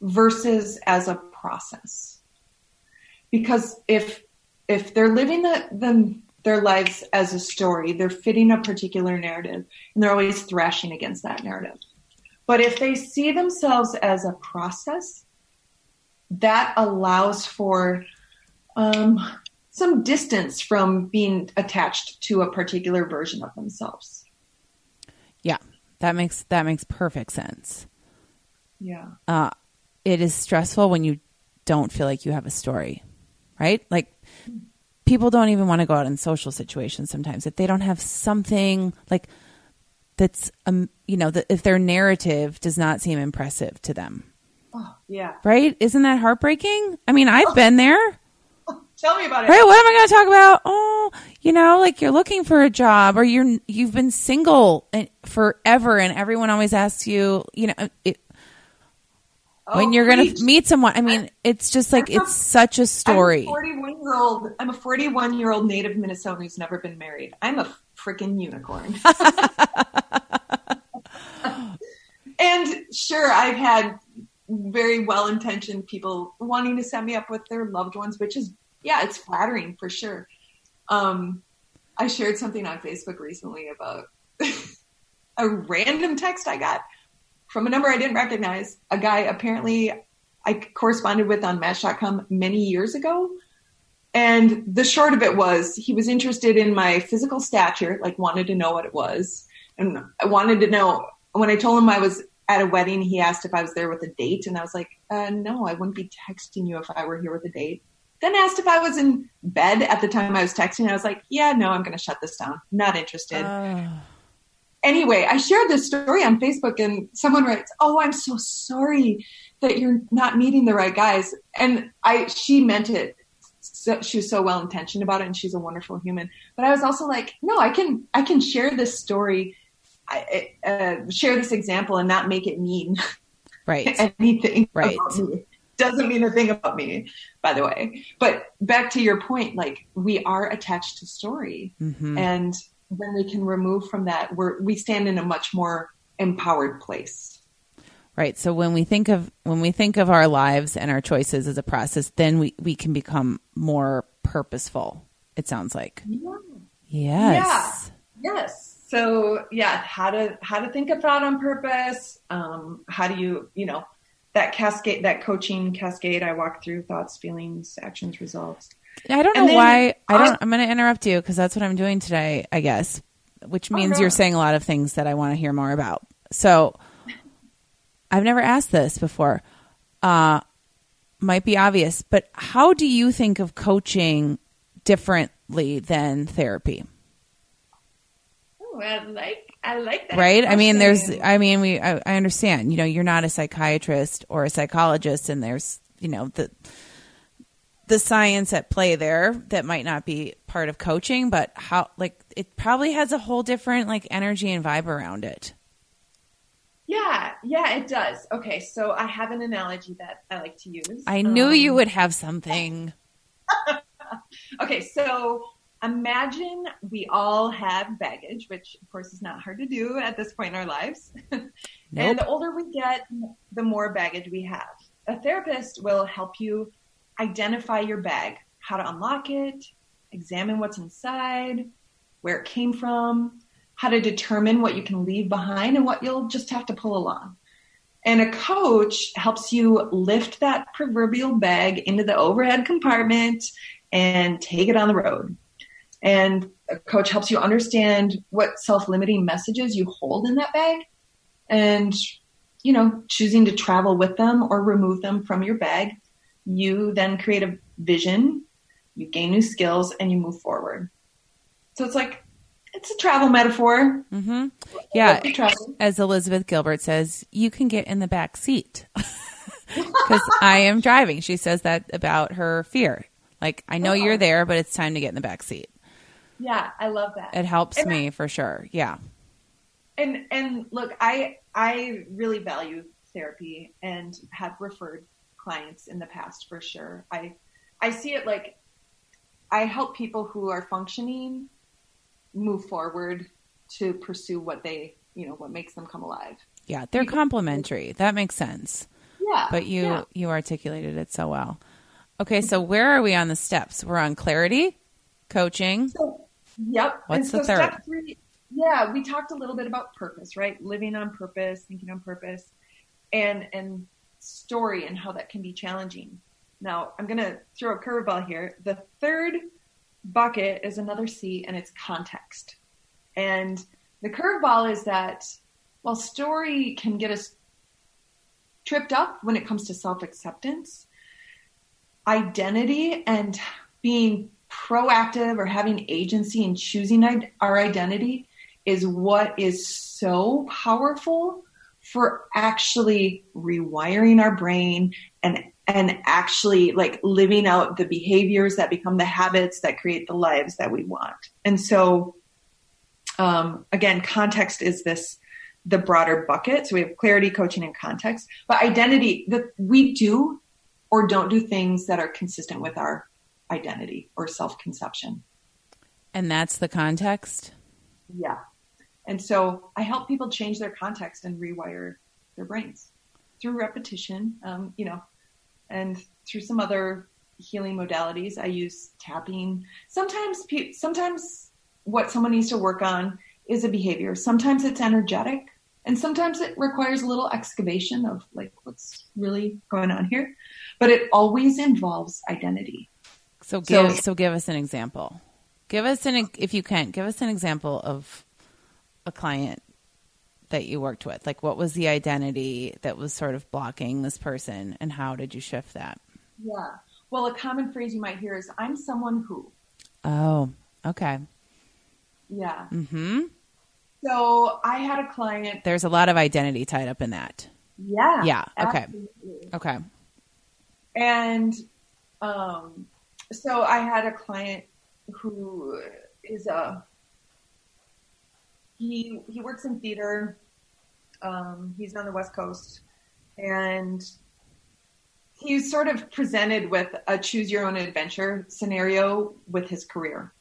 versus as a process because if if they're living the, the, their lives as a story they're fitting a particular narrative and they're always thrashing against that narrative but if they see themselves as a process that allows for um, some distance from being attached to a particular version of themselves. Yeah, that makes that makes perfect sense. Yeah. Uh, it is stressful when you don't feel like you have a story, right? Like people don't even want to go out in social situations sometimes if they don't have something like that's um you know that if their narrative does not seem impressive to them. Oh, yeah. Right? Isn't that heartbreaking? I mean, I've oh. been there. Tell me about it. Right, what am I going to talk about? Oh, you know, like you're looking for a job or you're you've been single forever and everyone always asks you, you know, it, oh, when you're going to meet someone. I mean, it's just like it's such a story. I'm a 41 year old. I'm a 41 year old native Minnesotan who's never been married. I'm a freaking unicorn. and sure, I've had very well intentioned people wanting to set me up with their loved ones, which is yeah, it's flattering for sure. Um, I shared something on Facebook recently about a random text I got from a number I didn't recognize. A guy apparently I corresponded with on Match.com many years ago. And the short of it was he was interested in my physical stature, like wanted to know what it was. And I wanted to know when I told him I was at a wedding, he asked if I was there with a date. And I was like, uh, no, I wouldn't be texting you if I were here with a date. Then asked if I was in bed at the time I was texting. I was like, yeah, no, I'm going to shut this down. Not interested. Uh. Anyway, I shared this story on Facebook and someone writes, "Oh, I'm so sorry that you're not meeting the right guys." And I she meant it so, she was so well intentioned about it and she's a wonderful human but i was also like no i can i can share this story uh, share this example and not make it mean right anything right doesn't mean a thing about me, by the way. But back to your point, like we are attached to story, mm-hmm. and when we can remove from that, we're we stand in a much more empowered place. Right. So when we think of when we think of our lives and our choices as a process, then we we can become more purposeful. It sounds like. Yeah. Yes. Yeah. Yes. So yeah, how to how to think about on purpose. Um, how do you you know that cascade, that coaching cascade I walk through thoughts, feelings, actions, results. I don't know then, why. I don't. I'm going to interrupt you because that's what I'm doing today. I guess which means oh, no. you're saying a lot of things that I want to hear more about. So I've never asked this before. Uh, might be obvious, but how do you think of coaching differently than therapy? Oh, I like I like that. Right? Question. I mean, there's I mean, we I, I understand. You know, you're not a psychiatrist or a psychologist, and there's you know the the science at play there that might not be part of coaching, but how like it probably has a whole different like energy and vibe around it. Yeah, yeah, it does. Okay, so I have an analogy that I like to use. I knew um, you would have something. okay, so imagine we all have baggage, which of course is not hard to do at this point in our lives. Nope. and the older we get, the more baggage we have. A therapist will help you identify your bag, how to unlock it, examine what's inside, where it came from, how to determine what you can leave behind and what you'll just have to pull along. And a coach helps you lift that proverbial bag into the overhead compartment and take it on the road. And a coach helps you understand what self limiting messages you hold in that bag and, you know, choosing to travel with them or remove them from your bag you then create a vision, you gain new skills, and you move forward. So it's like it's a travel metaphor. Mm-hmm. Yeah, as Elizabeth Gilbert says, you can get in the back seat because I am driving. She says that about her fear. Like I know oh. you're there, but it's time to get in the back seat. Yeah, I love that. It helps and me I, for sure. Yeah. And and look, I I really value therapy and have referred clients in the past for sure. I I see it like I help people who are functioning move forward to pursue what they, you know, what makes them come alive. Yeah, they're complementary. That makes sense. Yeah. But you yeah. you articulated it so well. Okay, so where are we on the steps? We're on clarity, coaching. So, yep. What's so the third? Three, yeah, we talked a little bit about purpose, right? Living on purpose, thinking on purpose. And and story and how that can be challenging. Now, I'm going to throw a curveball here. The third bucket is another C, and it's context. And the curveball is that while story can get us tripped up when it comes to self acceptance, identity and being proactive or having agency in choosing our identity is what is so powerful for actually rewiring our brain and and actually like living out the behaviors that become the habits that create the lives that we want. And so um, again, context is this the broader bucket. So we have clarity, coaching, and context. But identity, that we do or don't do things that are consistent with our identity or self conception. And that's the context? Yeah. And so I help people change their context and rewire their brains through repetition, um, you know, and through some other healing modalities. I use tapping. Sometimes, sometimes what someone needs to work on is a behavior. Sometimes it's energetic, and sometimes it requires a little excavation of like what's really going on here. But it always involves identity. So give so, so give us an example. Give us an if you can give us an example of a client that you worked with? Like, what was the identity that was sort of blocking this person, and how did you shift that? Yeah. Well, a common phrase you might hear is, I'm someone who. Oh, okay. Yeah. Mm hmm. So I had a client. There's a lot of identity tied up in that. Yeah. Yeah. Okay. Okay. And um, so I had a client who is a he he works in theater. Um, he's on the West Coast, and he's sort of presented with a choose your own adventure scenario with his career.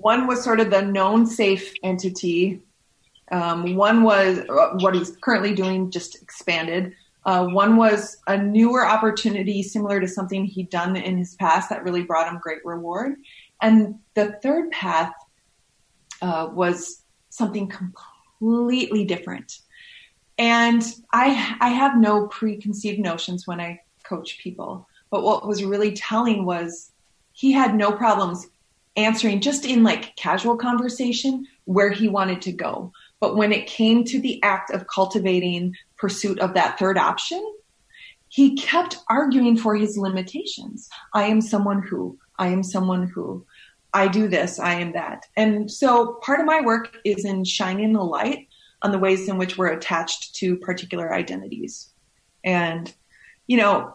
One was sort of the known safe entity. Um, one was uh, what he's currently doing, just expanded. Uh, one was a newer opportunity similar to something he'd done in his past that really brought him great reward. And the third path uh, was something completely different. And I, I have no preconceived notions when I coach people. But what was really telling was he had no problems answering just in like casual conversation where he wanted to go. But when it came to the act of cultivating pursuit of that third option, he kept arguing for his limitations. I am someone who, I am someone who, I do this, I am that. And so part of my work is in shining the light on the ways in which we're attached to particular identities. And, you know,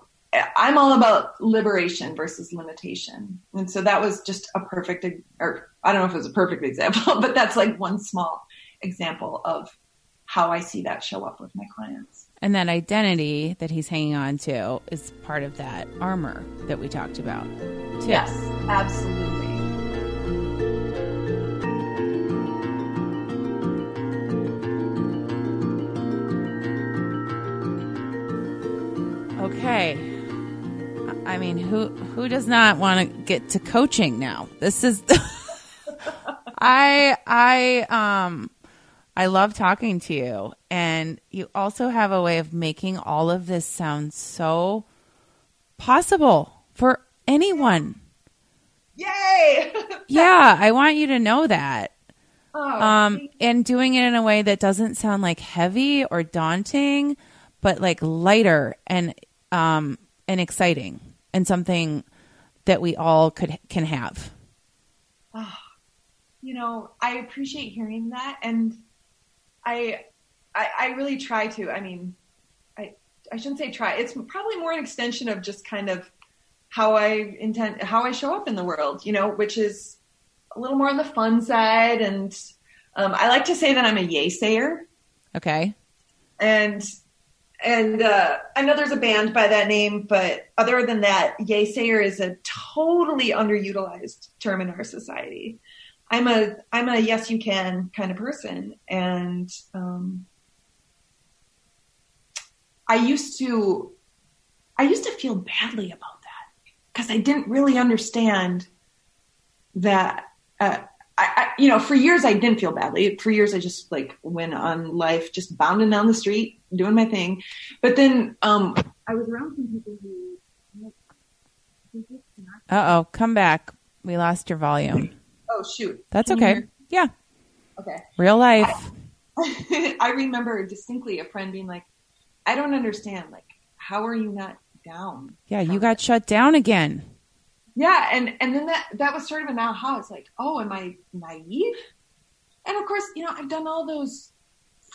I'm all about liberation versus limitation. And so that was just a perfect, or I don't know if it was a perfect example, but that's like one small example of how I see that show up with my clients. And that identity that he's hanging on to is part of that armor that we talked about. Too. Yes, absolutely. I mean, who who does not want to get to coaching now? This is I I um I love talking to you and you also have a way of making all of this sound so possible for anyone. Yay! yeah, I want you to know that. Oh, um, and doing it in a way that doesn't sound like heavy or daunting, but like lighter and um, and exciting and something that we all could can have. Oh, you know, I appreciate hearing that, and I, I, I really try to. I mean, I I shouldn't say try. It's probably more an extension of just kind of how I intend, how I show up in the world. You know, which is a little more on the fun side, and um, I like to say that I'm a yay sayer. Okay. And and uh, I know there's a band by that name, but other than that, Yaysayer is a totally underutilized term in our society. I'm a I'm a yes you can kind of person, and um, I used to I used to feel badly about that because I didn't really understand that. Uh, I, I, you know, for years I didn't feel badly. For years I just like went on life, just bounding down the street, doing my thing. But then um, I was around some people who. Uh oh, come back. We lost your volume. Oh shoot. That's Can okay. Yeah. Okay. Real life. I, I remember distinctly a friend being like, "I don't understand. Like, how are you not down?" Yeah, you got shut down again. Yeah, and and then that that was sort of an aha. It's like, oh, am I naive? And of course, you know, I've done all those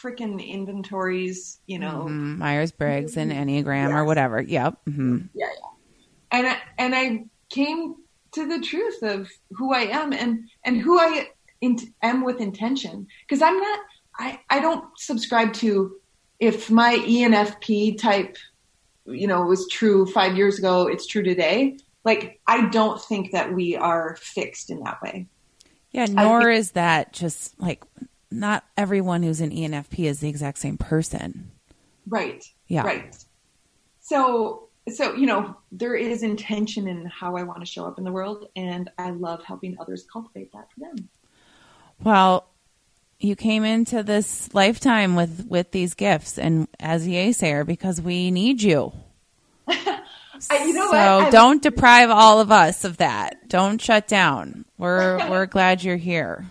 freaking inventories, you know, mm-hmm. Myers Briggs and Enneagram yes. or whatever. Yep. Mm-hmm. Yeah, yeah. And I, and I came to the truth of who I am and and who I in, am with intention because I'm not. I I don't subscribe to if my ENFP type, you know, was true five years ago. It's true today like I don't think that we are fixed in that way. Yeah, nor think, is that just like not everyone who's an ENFP is the exact same person. Right. Yeah. Right. So so you know there is intention in how I want to show up in the world, and I love helping others cultivate that for them. Well, you came into this lifetime with with these gifts, and as a Yaysayer because we need you. I, you know so don't deprive all of us of that. Don't shut down. We're we're glad you're here.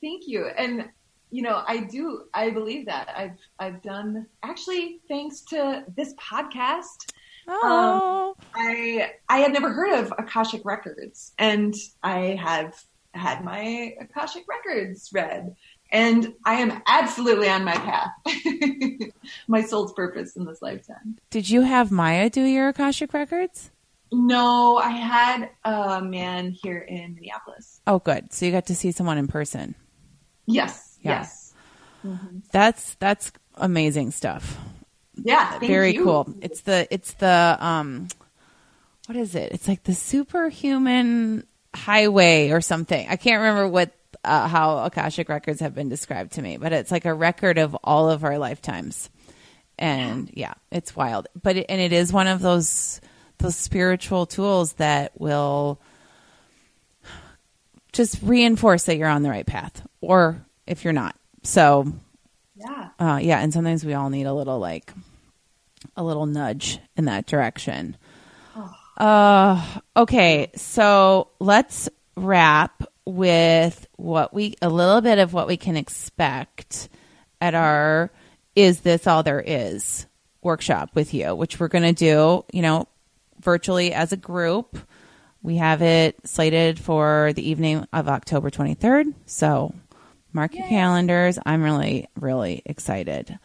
Thank you. And you know, I do I believe that. I've I've done actually thanks to this podcast. Oh. Um, I I had never heard of Akashic Records and I have had my Akashic Records read and I am absolutely on my path, my soul's purpose in this lifetime. Did you have Maya do your Akashic records? No, I had a man here in Minneapolis. Oh, good. So you got to see someone in person. Yes. Yeah. Yes. Mm-hmm. That's that's amazing stuff. Yeah. Very you. cool. It's the it's the um, what is it? It's like the superhuman highway or something. I can't remember what uh, how Akashic records have been described to me, but it's like a record of all of our lifetimes. And yeah, it's wild. But it, and it is one of those those spiritual tools that will just reinforce that you're on the right path or if you're not. So yeah. Uh, yeah, and sometimes we all need a little like a little nudge in that direction. Oh. Uh okay, so let's wrap with what we a little bit of what we can expect at our is this all there is workshop with you, which we're going to do, you know, virtually as a group. We have it slated for the evening of October 23rd. So mark your calendars. I'm really, really excited.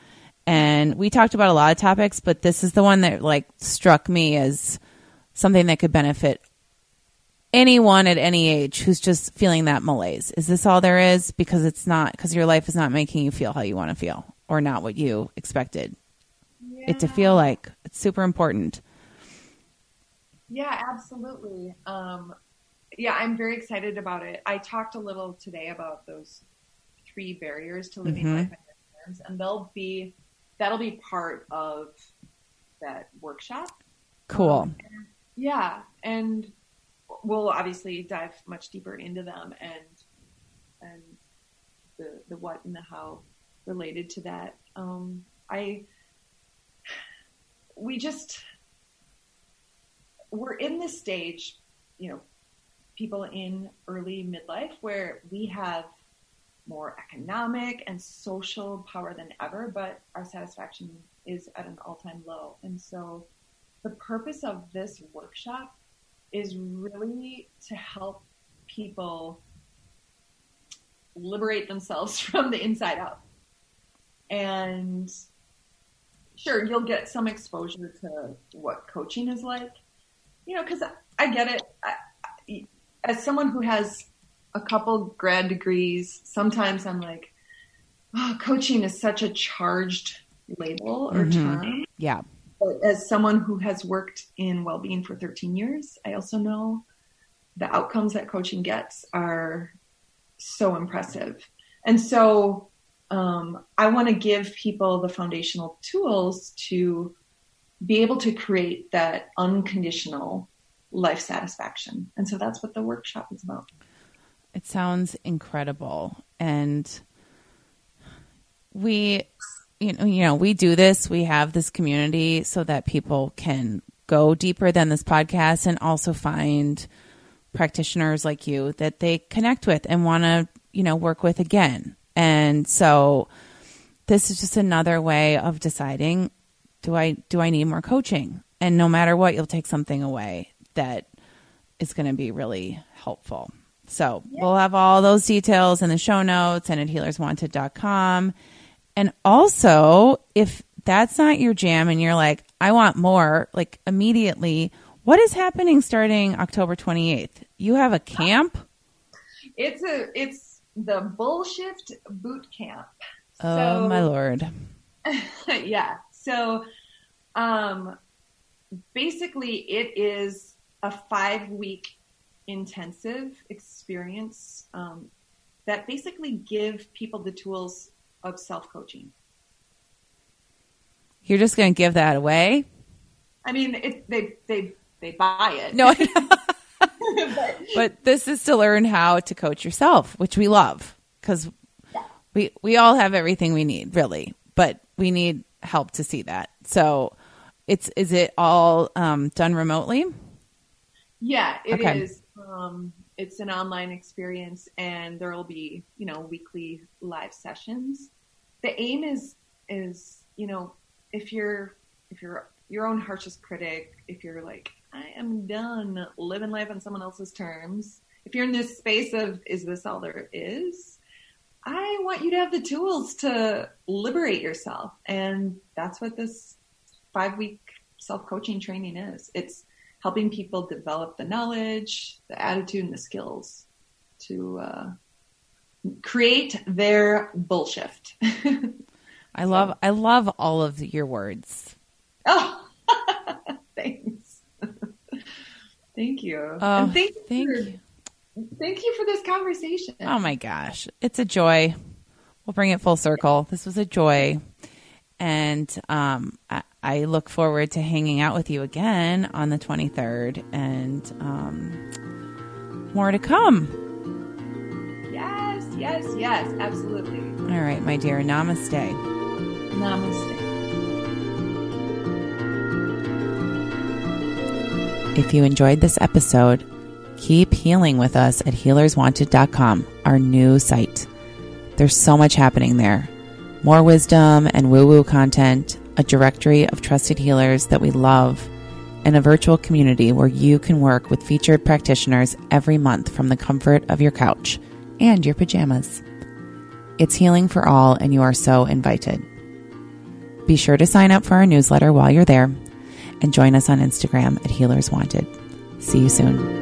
And we talked about a lot of topics, but this is the one that like struck me as something that could benefit anyone at any age who's just feeling that malaise. Is this all there is? Because it's not, because your life is not making you feel how you want to feel or not what you expected yeah. it to feel like. It's super important. Yeah, absolutely. Um, yeah, I'm very excited about it. I talked a little today about those three barriers to living mm-hmm. life on your terms, and they'll be that'll be part of that workshop. Cool. Um, and, yeah, and we'll obviously dive much deeper into them and and the the what and the how related to that. Um, I we just we're in this stage, you know, people in early midlife where we have more economic and social power than ever, but our satisfaction is at an all-time low. And so the purpose of this workshop is really to help people liberate themselves from the inside out. And sure, you'll get some exposure to what coaching is like, you know, because I, I, get it. I, as someone who has a couple grad degrees, sometimes I'm like, oh, coaching is such a charged label or mm-hmm. term. Yeah as someone who has worked in well-being for 13 years, I also know the outcomes that coaching gets are so impressive. And so um, I want to give people the foundational tools to be able to create that unconditional life satisfaction. And so that's what the workshop is about. It sounds incredible. And we you know, you know, we do this. We have this community so that people can go deeper than this podcast and also find practitioners like you that they connect with and want to, you know, work with again. And so this is just another way of deciding do I do I need more coaching? And no matter what, you'll take something away that is going to be really helpful. So, yeah. we'll have all those details in the show notes and at healerswanted.com. And also, if that's not your jam and you're like, I want more, like immediately, what is happening starting October 28th? You have a camp? It's a it's the bullshift boot camp. Oh so, my lord. yeah. So um basically it is a 5 week intensive experience um, that basically give people the tools of self coaching. You're just going to give that away? I mean, it, they they they buy it. No, but, but, this is to learn how to coach yourself, which we love because yeah. we we all have everything we need, really, but we need help to see that. So, it's is it all um, done remotely? Yeah, it okay. is. Um, it's an online experience and there will be, you know, weekly live sessions. The aim is, is, you know, if you're, if you're your own harshest critic, if you're like, I am done living life on someone else's terms, if you're in this space of, is this all there is? I want you to have the tools to liberate yourself. And that's what this five week self coaching training is. It's helping people develop the knowledge, the attitude, and the skills to uh, create their bullshift. I love I love all of your words. Oh, thanks. thank you. Oh, and thank, thank you, for, you. Thank you for this conversation. Oh my gosh, it's a joy. We'll bring it full circle. This was a joy, and um, I, I look forward to hanging out with you again on the 23rd and um, more to come. Yes, yes, yes, absolutely. All right, my dear. Namaste. Namaste. If you enjoyed this episode, keep healing with us at healerswanted.com, our new site. There's so much happening there more wisdom and woo woo content, a directory of trusted healers that we love, and a virtual community where you can work with featured practitioners every month from the comfort of your couch and your pajamas. It's healing for all, and you are so invited. Be sure to sign up for our newsletter while you're there and join us on Instagram at Healers Wanted. See you soon.